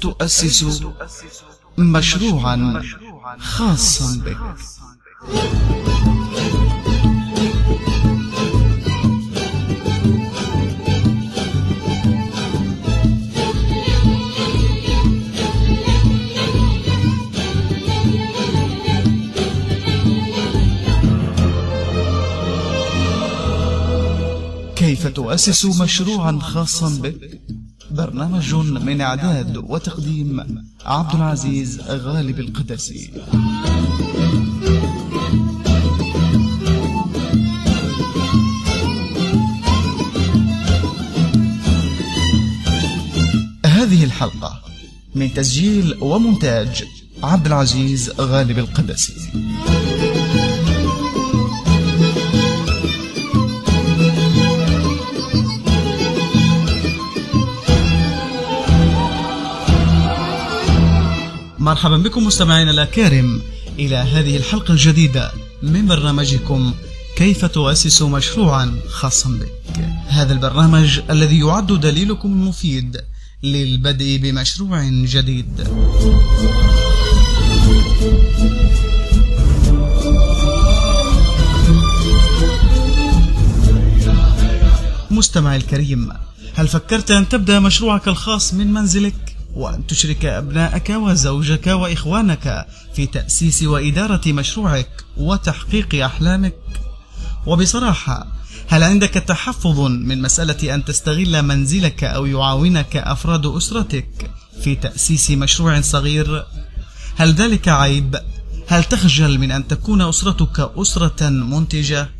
تؤسس مشروعا خاصا بك. كيف تؤسس مشروعا خاصا بك؟ برنامج من إعداد وتقديم عبد العزيز غالب القدسي. هذه الحلقة من تسجيل ومونتاج عبد العزيز غالب القدسي. مرحبا بكم مستمعينا الأكارم إلى هذه الحلقة الجديدة من برنامجكم كيف تؤسس مشروعا خاصا بك هذا البرنامج الذي يعد دليلكم المفيد للبدء بمشروع جديد مستمع الكريم هل فكرت أن تبدأ مشروعك الخاص من منزلك؟ وأن تشرك أبنائك وزوجك وإخوانك في تأسيس وإدارة مشروعك وتحقيق أحلامك وبصراحة هل عندك تحفظ من مسألة أن تستغل منزلك أو يعاونك أفراد أسرتك في تأسيس مشروع صغير؟ هل ذلك عيب؟ هل تخجل من أن تكون أسرتك أسرة منتجة؟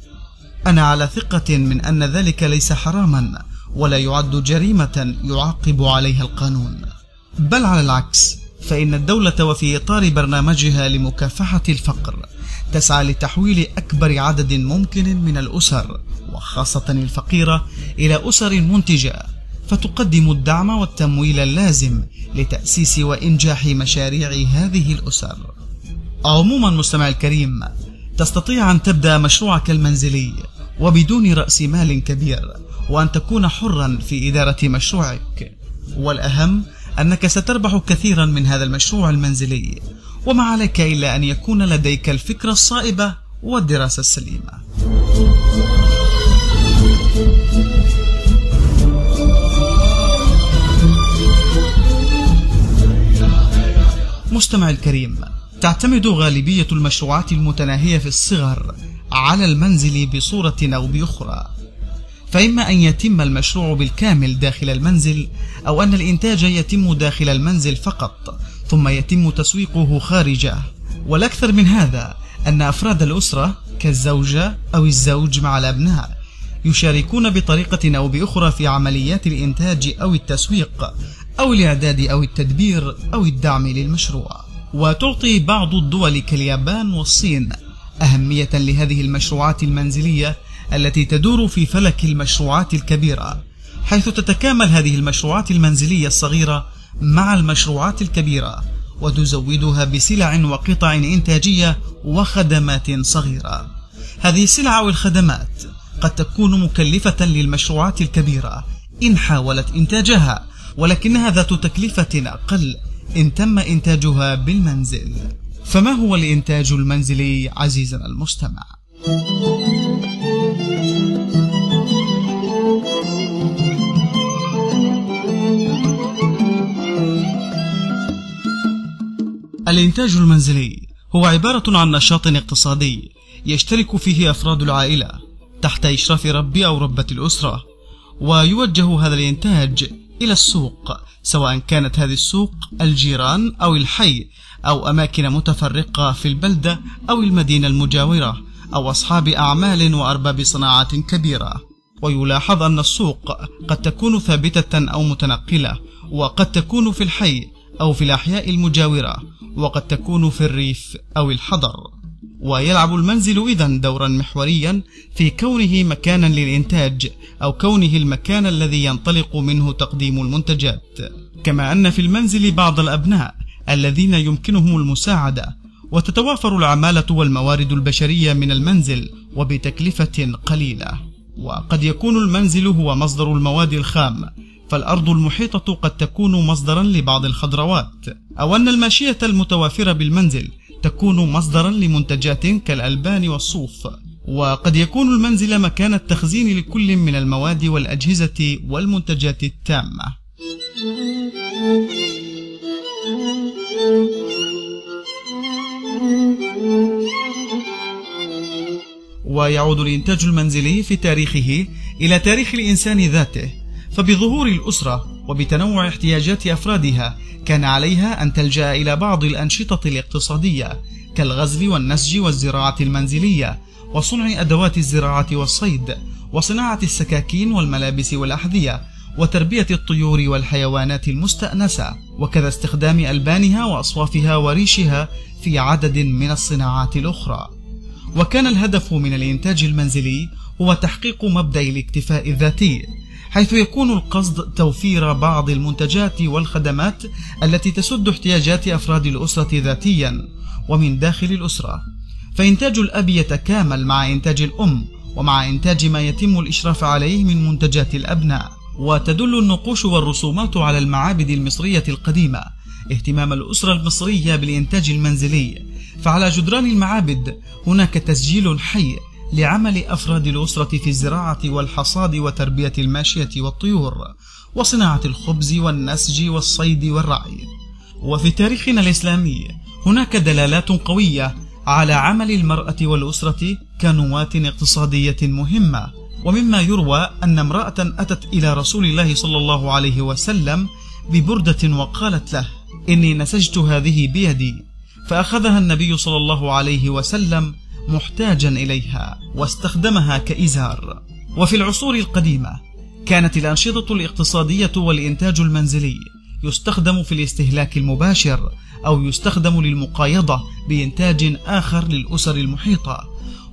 أنا على ثقة من أن ذلك ليس حراما ولا يعد جريمة يعاقب عليها القانون بل على العكس فإن الدولة وفي إطار برنامجها لمكافحة الفقر تسعى لتحويل أكبر عدد ممكن من الأسر وخاصة الفقيرة إلى أسر منتجة فتقدم الدعم والتمويل اللازم لتأسيس وإنجاح مشاريع هذه الأسر. عموما مستمع الكريم تستطيع أن تبدأ مشروعك المنزلي وبدون رأس مال كبير وأن تكون حرا في إدارة مشروعك. والأهم أنك ستربح كثيرا من هذا المشروع المنزلي وما عليك إلا أن يكون لديك الفكرة الصائبة والدراسة السليمة. مستمع الكريم تعتمد غالبية المشروعات المتناهية في الصغر على المنزل بصورة أو بأخرى. فإما أن يتم المشروع بالكامل داخل المنزل أو أن الإنتاج يتم داخل المنزل فقط ثم يتم تسويقه خارجه. والأكثر من هذا أن أفراد الأسرة كالزوجة أو الزوج مع الأبناء يشاركون بطريقة أو بأخرى في عمليات الإنتاج أو التسويق أو الإعداد أو التدبير أو الدعم للمشروع. وتعطي بعض الدول كاليابان والصين أهمية لهذه المشروعات المنزلية التي تدور في فلك المشروعات الكبيرة حيث تتكامل هذه المشروعات المنزلية الصغيرة مع المشروعات الكبيرة وتزودها بسلع وقطع إنتاجية وخدمات صغيرة هذه السلع والخدمات قد تكون مكلفة للمشروعات الكبيرة إن حاولت إنتاجها ولكنها ذات تكلفة أقل إن تم إنتاجها بالمنزل فما هو الإنتاج المنزلي عزيزنا المستمع؟ الإنتاج المنزلي هو عبارة عن نشاط اقتصادي يشترك فيه أفراد العائلة تحت إشراف رب أو ربة الأسرة ويوجه هذا الإنتاج إلى السوق سواء كانت هذه السوق الجيران أو الحي أو أماكن متفرقة في البلدة أو المدينة المجاورة أو أصحاب أعمال وأرباب صناعات كبيرة. ويلاحظ أن السوق قد تكون ثابتة أو متنقلة وقد تكون في الحي أو في الأحياء المجاورة وقد تكون في الريف أو الحضر. ويلعب المنزل إذا دورا محوريا في كونه مكانا للإنتاج أو كونه المكان الذي ينطلق منه تقديم المنتجات. كما أن في المنزل بعض الأبناء الذين يمكنهم المساعدة وتتوافر العمالة والموارد البشرية من المنزل وبتكلفة قليلة. وقد يكون المنزل هو مصدر المواد الخام فالأرض المحيطة قد تكون مصدرا لبعض الخضروات. أو أن الماشية المتوافرة بالمنزل تكون مصدرا لمنتجات كالألبان والصوف. وقد يكون المنزل مكان التخزين لكل من المواد والأجهزة والمنتجات التامة. ويعود الإنتاج المنزلي في تاريخه إلى تاريخ الإنسان ذاته. فبظهور الأسرة وبتنوع احتياجات أفرادها كان عليها أن تلجأ إلى بعض الأنشطة الاقتصادية كالغزل والنسج والزراعة المنزلية وصنع أدوات الزراعة والصيد وصناعة السكاكين والملابس والأحذية وتربية الطيور والحيوانات المستأنسة. وكذا استخدام ألبانها وأصوافها وريشها في عدد من الصناعات الأخرى. وكان الهدف من الإنتاج المنزلي هو تحقيق مبدأ الاكتفاء الذاتي حيث يكون القصد توفير بعض المنتجات والخدمات التي تسد احتياجات أفراد الأسرة ذاتيا ومن داخل الأسرة. فإنتاج الأب يتكامل مع إنتاج الأم ومع إنتاج ما يتم الإشراف عليه من منتجات الأبناء وتدل النقوش والرسومات على المعابد المصرية القديمة. اهتمام الأسرة المصرية بالإنتاج المنزلي. فعلى جدران المعابد هناك تسجيل حي لعمل أفراد الأسرة في الزراعة والحصاد وتربية الماشية والطيور وصناعة الخبز والنسج والصيد والرعي. وفي تاريخنا الإسلامي هناك دلالات قوية على عمل المرأة والأسرة كنواة اقتصادية مهمة. ومما يروى أن امرأة أتت إلى رسول الله صلى الله عليه وسلم ببردة وقالت له إني نسجت هذه بيدي. فأخذها النبي صلى الله عليه وسلم محتاجا إليها واستخدمها كإزار. وفي العصور القديمة كانت الأنشطة الاقتصادية والإنتاج المنزلي يستخدم في الاستهلاك المباشر أو يستخدم للمقايضة بإنتاج آخر للأسر المحيطة.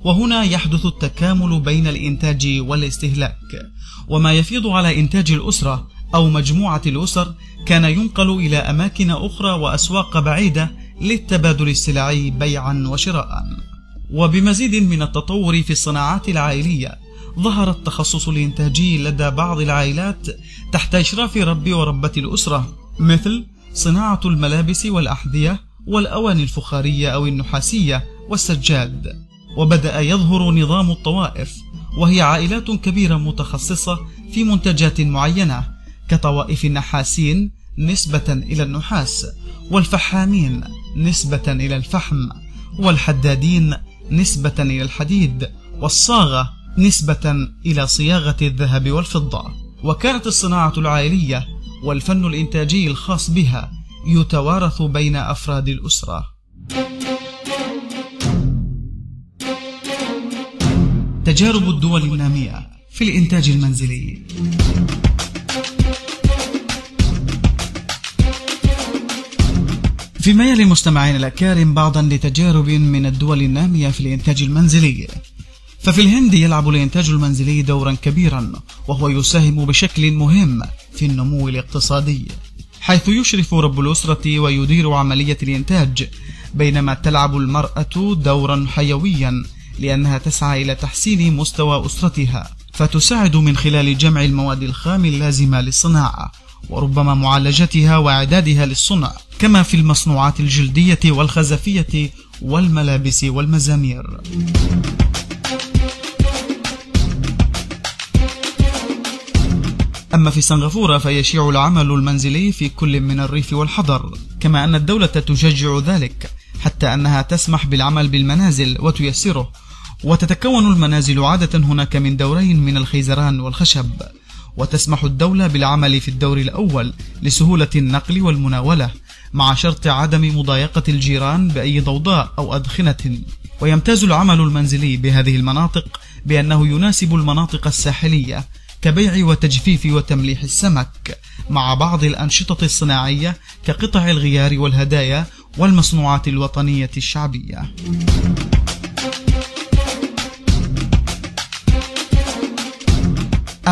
وهنا يحدث التكامل بين الإنتاج والاستهلاك. وما يفيض على إنتاج الأسرة أو مجموعة الأسر كان ينقل إلى أماكن أخرى وأسواق بعيدة للتبادل السلعي بيعا وشراء. وبمزيد من التطور في الصناعات العائلية ظهر التخصص الإنتاجي لدى بعض العائلات تحت إشراف رب وربة الأسرة مثل صناعة الملابس والأحذية والأواني الفخارية أو النحاسية والسجاد. وبدأ يظهر نظام الطوائف وهي عائلات كبيرة متخصصة في منتجات معينة كطوائف النحاسين نسبة إلى النحاس والفحامين نسبة إلى الفحم والحدادين نسبة إلى الحديد والصاغة نسبة إلى صياغة الذهب والفضة. وكانت الصناعة العائلية والفن الإنتاجي الخاص بها يتوارث بين أفراد الأسرة. تجارب الدول النامية في الإنتاج المنزلي. فيما يلي مستمعين الأكارم بعضا لتجارب من الدول النامية في الإنتاج المنزلي. ففي الهند يلعب الإنتاج المنزلي دورا كبيرا وهو يساهم بشكل مهم في النمو الاقتصادي. حيث يشرف رب الأسرة ويدير عملية الإنتاج بينما تلعب المرأة دورا حيويا لأنها تسعى إلى تحسين مستوى أسرتها فتساعد من خلال جمع المواد الخام اللازمة للصناعة. وربما معالجتها وإعدادها للصنع كما في المصنوعات الجلدية والخزفية والملابس والمزامير. أما في سنغافورة فيشيع العمل المنزلي في كل من الريف والحضر كما أن الدولة تشجع ذلك حتى أنها تسمح بالعمل بالمنازل وتيسره وتتكون المنازل عادة هناك من دورين من الخيزران والخشب. وتسمح الدولة بالعمل في الدور الأول لسهولة النقل والمناولة مع شرط عدم مضايقة الجيران بأي ضوضاء أو أدخنة. ويمتاز العمل المنزلي بهذه المناطق بأنه يناسب المناطق الساحلية كبيع وتجفيف وتمليح السمك مع بعض الأنشطة الصناعية كقطع الغيار والهدايا والمصنوعات الوطنية الشعبية.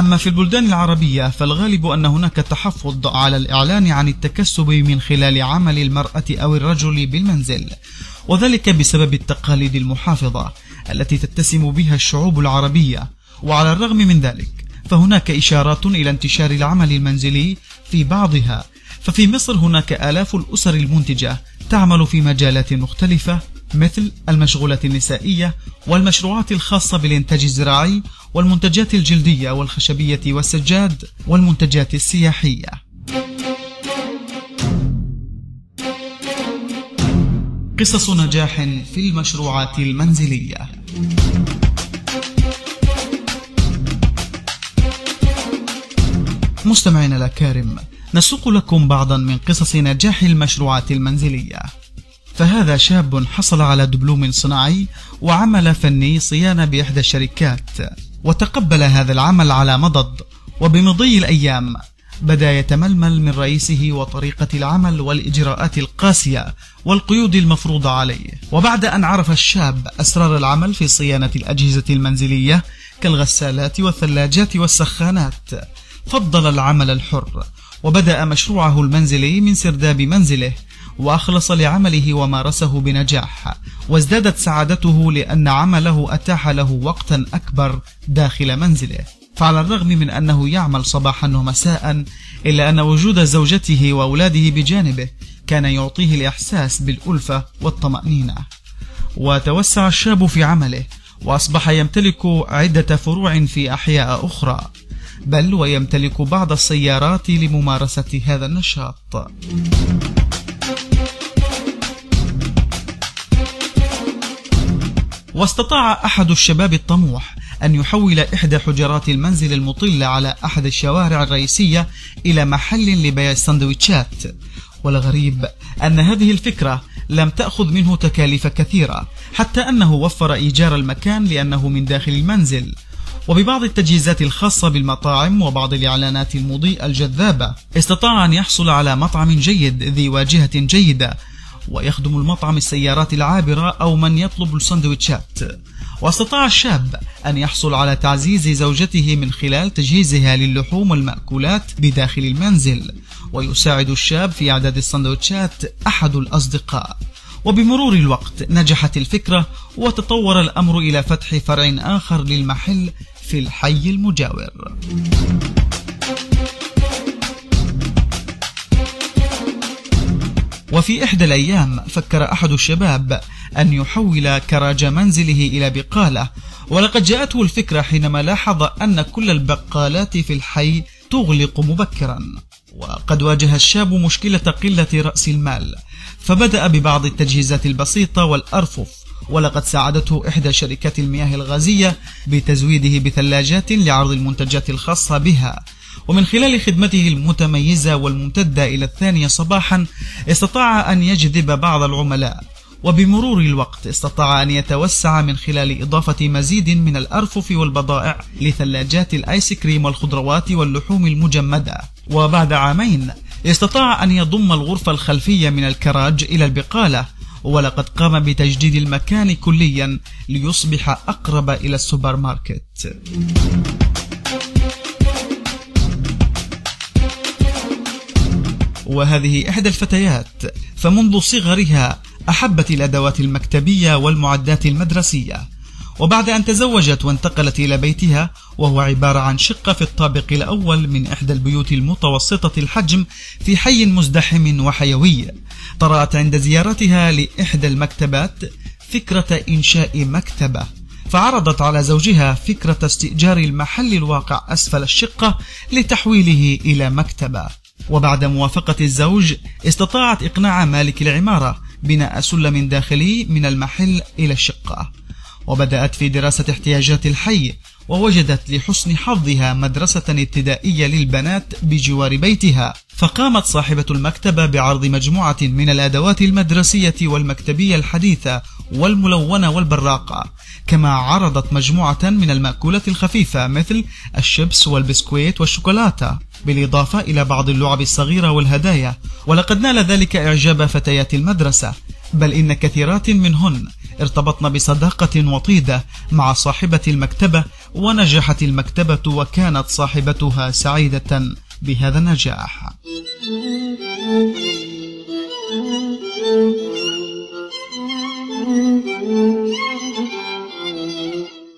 أما في البلدان العربية فالغالب أن هناك تحفظ على الإعلان عن التكسب من خلال عمل المرأة أو الرجل بالمنزل وذلك بسبب التقاليد المحافظة التي تتسم بها الشعوب العربية. وعلى الرغم من ذلك فهناك إشارات إلى انتشار العمل المنزلي في بعضها. ففي مصر هناك آلاف الأسر المنتجة تعمل في مجالات مختلفة مثل المشغولة النسائية والمشروعات الخاصة بالإنتاج الزراعي والمنتجات الجلدية والخشبية والسجاد والمنتجات السياحية. قصص نجاح في المشروعات المنزلية. مستمعينا الأكارم نسوق لكم بعضا من قصص نجاح المشروعات المنزلية. فهذا شاب حصل على دبلوم صناعي وعمل فني صيانة بإحدى الشركات وتقبل هذا العمل على مضض وبمضي الأيام. بدأ يتململ من رئيسه وطريقة العمل والإجراءات القاسية والقيود المفروضة عليه. وبعد أن عرف الشاب أسرار العمل في صيانة الأجهزة المنزلية كالغسالات والثلاجات والسخانات فضل العمل الحر وبدأ مشروعه المنزلي من سرداب منزله. وأخلص لعمله ومارسه بنجاح. وازدادت سعادته لأن عمله أتاح له وقتا أكبر داخل منزله. فعلى الرغم من أنه يعمل صباحا ومساء إلا أن وجود زوجته وأولاده بجانبه كان يعطيه الإحساس بالألفة والطمأنينة. وتوسع الشاب في عمله وأصبح يمتلك عدة فروع في أحياء أخرى. بل ويمتلك بعض السيارات لممارسة هذا النشاط. واستطاع أحد الشباب الطموح أن يحول إحدى حجرات المنزل المطلة على أحد الشوارع الرئيسية إلى محل لبيع السندويتشات. والغريب أن هذه الفكرة لم تأخذ منه تكاليف كثيرة حتى أنه وفر إيجار المكان لأنه من داخل المنزل. وببعض التجهيزات الخاصة بالمطاعم وبعض الإعلانات المضيئة الجذابة استطاع أن يحصل على مطعم جيد ذي واجهة جيدة ويخدم المطعم السيارات العابرة أو من يطلب السندويتشات واستطاع الشاب أن يحصل على تعزيز زوجته من خلال تجهيزها للحوم والمأكولات بداخل المنزل ويساعد الشاب في إعداد السندوتشات أحد الأصدقاء. وبمرور الوقت نجحت الفكرة وتطور الأمر إلى فتح فرع آخر للمحل في الحي المجاور. وفي إحدى الأيام فكر أحد الشباب أن يحول كراج منزله إلى بقالة. ولقد جاءته الفكرة حينما لاحظ أن كل البقالات في الحي تغلق مبكرا. وقد واجه الشاب مشكلة قلة رأس المال. فبدأ ببعض التجهيزات البسيطة والأرفف. ولقد ساعدته إحدى شركات المياه الغازية بتزويده بثلاجات لعرض المنتجات الخاصة بها. ومن خلال خدمته المتميزة والممتدة إلى الثانية صباحا استطاع أن يجذب بعض العملاء. وبمرور الوقت استطاع أن يتوسع من خلال إضافة مزيد من الأرفف والبضائع لثلاجات الآيس كريم والخضروات واللحوم المجمدة. وبعد عامين استطاع أن يضم الغرفة الخلفية من الكراج إلى البقالة. ولقد قام بتجديد المكان كليا ليصبح أقرب إلى السوبر ماركت. وهذه إحدى الفتيات. فمنذ صغرها أحبت الأدوات المكتبية والمعدات المدرسية. وبعد أن تزوجت وانتقلت إلى بيتها وهو عبارة عن شقة في الطابق الأول من إحدى البيوت المتوسطة الحجم في حي مزدحم وحيوي. طرأت عند زيارتها لإحدى المكتبات فكرة إنشاء مكتبة. فعرضت على زوجها فكرة استئجار المحل الواقع أسفل الشقة لتحويله إلى مكتبة. وبعد موافقة الزوج استطاعت إقناع مالك العمارة بناء سلم داخلي من المحل إلى الشقة. وبدأت في دراسة احتياجات الحي ووجدت لحسن حظها مدرسة ابتدائية للبنات بجوار بيتها. فقامت صاحبة المكتبة بعرض مجموعة من الأدوات المدرسية والمكتبية الحديثة والملونة والبراقة كما عرضت مجموعة من المأكولات الخفيفة مثل الشيبس والبسكويت والشوكولاتة بالإضافة إلى بعض اللعب الصغيرة والهدايا. ولقد نال ذلك إعجاب فتيات المدرسة. بل إن كثيرات منهن ارتبطن بصداقة وطيدة مع صاحبة المكتبة ونجحت المكتبة وكانت صاحبتها سعيدة بهذا النجاح.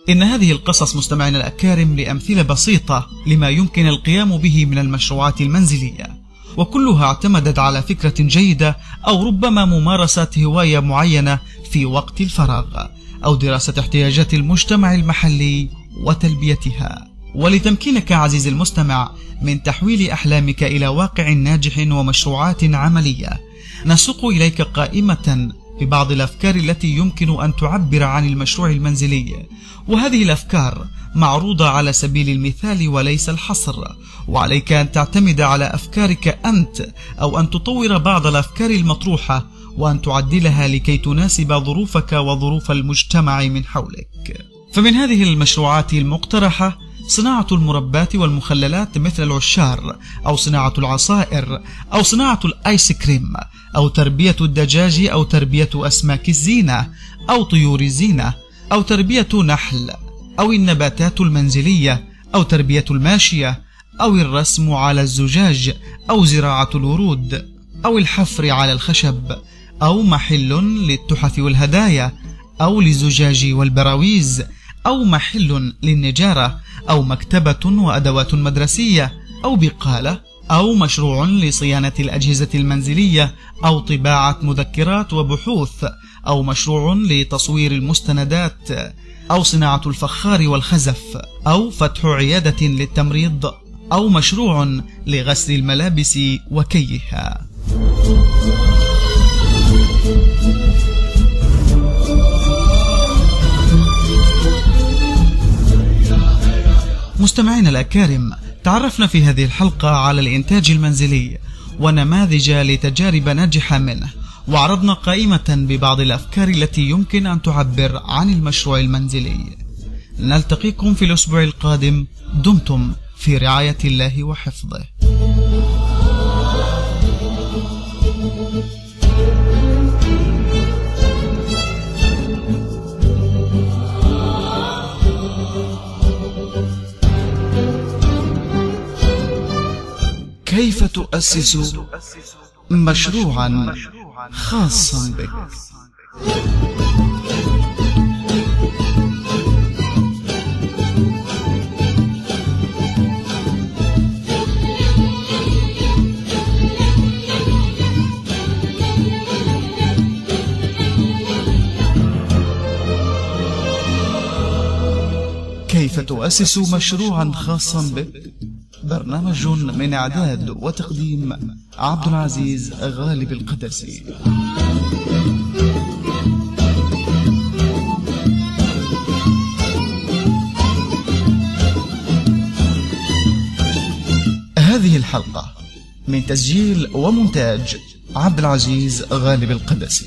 إن هذه القصص مستمعينا الأكارم لأمثلة بسيطة لما يمكن القيام به من المشروعات المنزلية. وكلها اعتمدت على فكرة جيدة أو ربما ممارسة هواية معينة في وقت الفراغ أو دراسة احتياجات المجتمع المحلي وتلبيتها. ولتمكينك عزيزي المستمع من تحويل أحلامك إلى واقع ناجح ومشروعات عملية نسوق إليك قائمة ببعض الأفكار التي يمكن أن تعبر عن المشروع المنزلي. وهذه الأفكار معروضة على سبيل المثال وليس الحصر. وعليك أن تعتمد على أفكارك أنت أو أن تطور بعض الأفكار المطروحة وأن تعدلها لكي تناسب ظروفك وظروف المجتمع من حولك. فمن هذه المشروعات المقترحة صناعة المربات والمخللات مثل العشار أو صناعة العصائر أو صناعة الآيس كريم أو تربية الدجاج أو تربية أسماك الزينة أو طيور الزينة أو تربية نحل أو النباتات المنزلية أو تربية الماشية أو الرسم على الزجاج أو زراعة الورود أو الحفر على الخشب أو محل للتحف والهدايا أو للزجاج والبراويز أو محل للنجارة أو مكتبة وأدوات مدرسية أو بقالة أو مشروع لصيانة الأجهزة المنزلية أو طباعة مذكرات وبحوث أو مشروع لتصوير المستندات أو صناعة الفخار والخزف أو فتح عيادة للتمريض أو مشروع لغسل الملابس وكيها. مستمعينا الأكارم تعرفنا في هذه الحلقة على الإنتاج المنزلي ونماذج لتجارب ناجحة منه وعرضنا قائمة ببعض الأفكار التي يمكن أن تعبر عن المشروع المنزلي. نلتقيكم في الأسبوع القادم دمتم في رعاية الله وحفظه. كيف تؤسس مشروعا خاصا بك؟ كيف تؤسس مشروعا خاصا بك؟ برنامج من إعداد وتقديم عبد العزيز غالب القدسي هذه الحلقة من تسجيل ومونتاج عبد العزيز غالب القدسي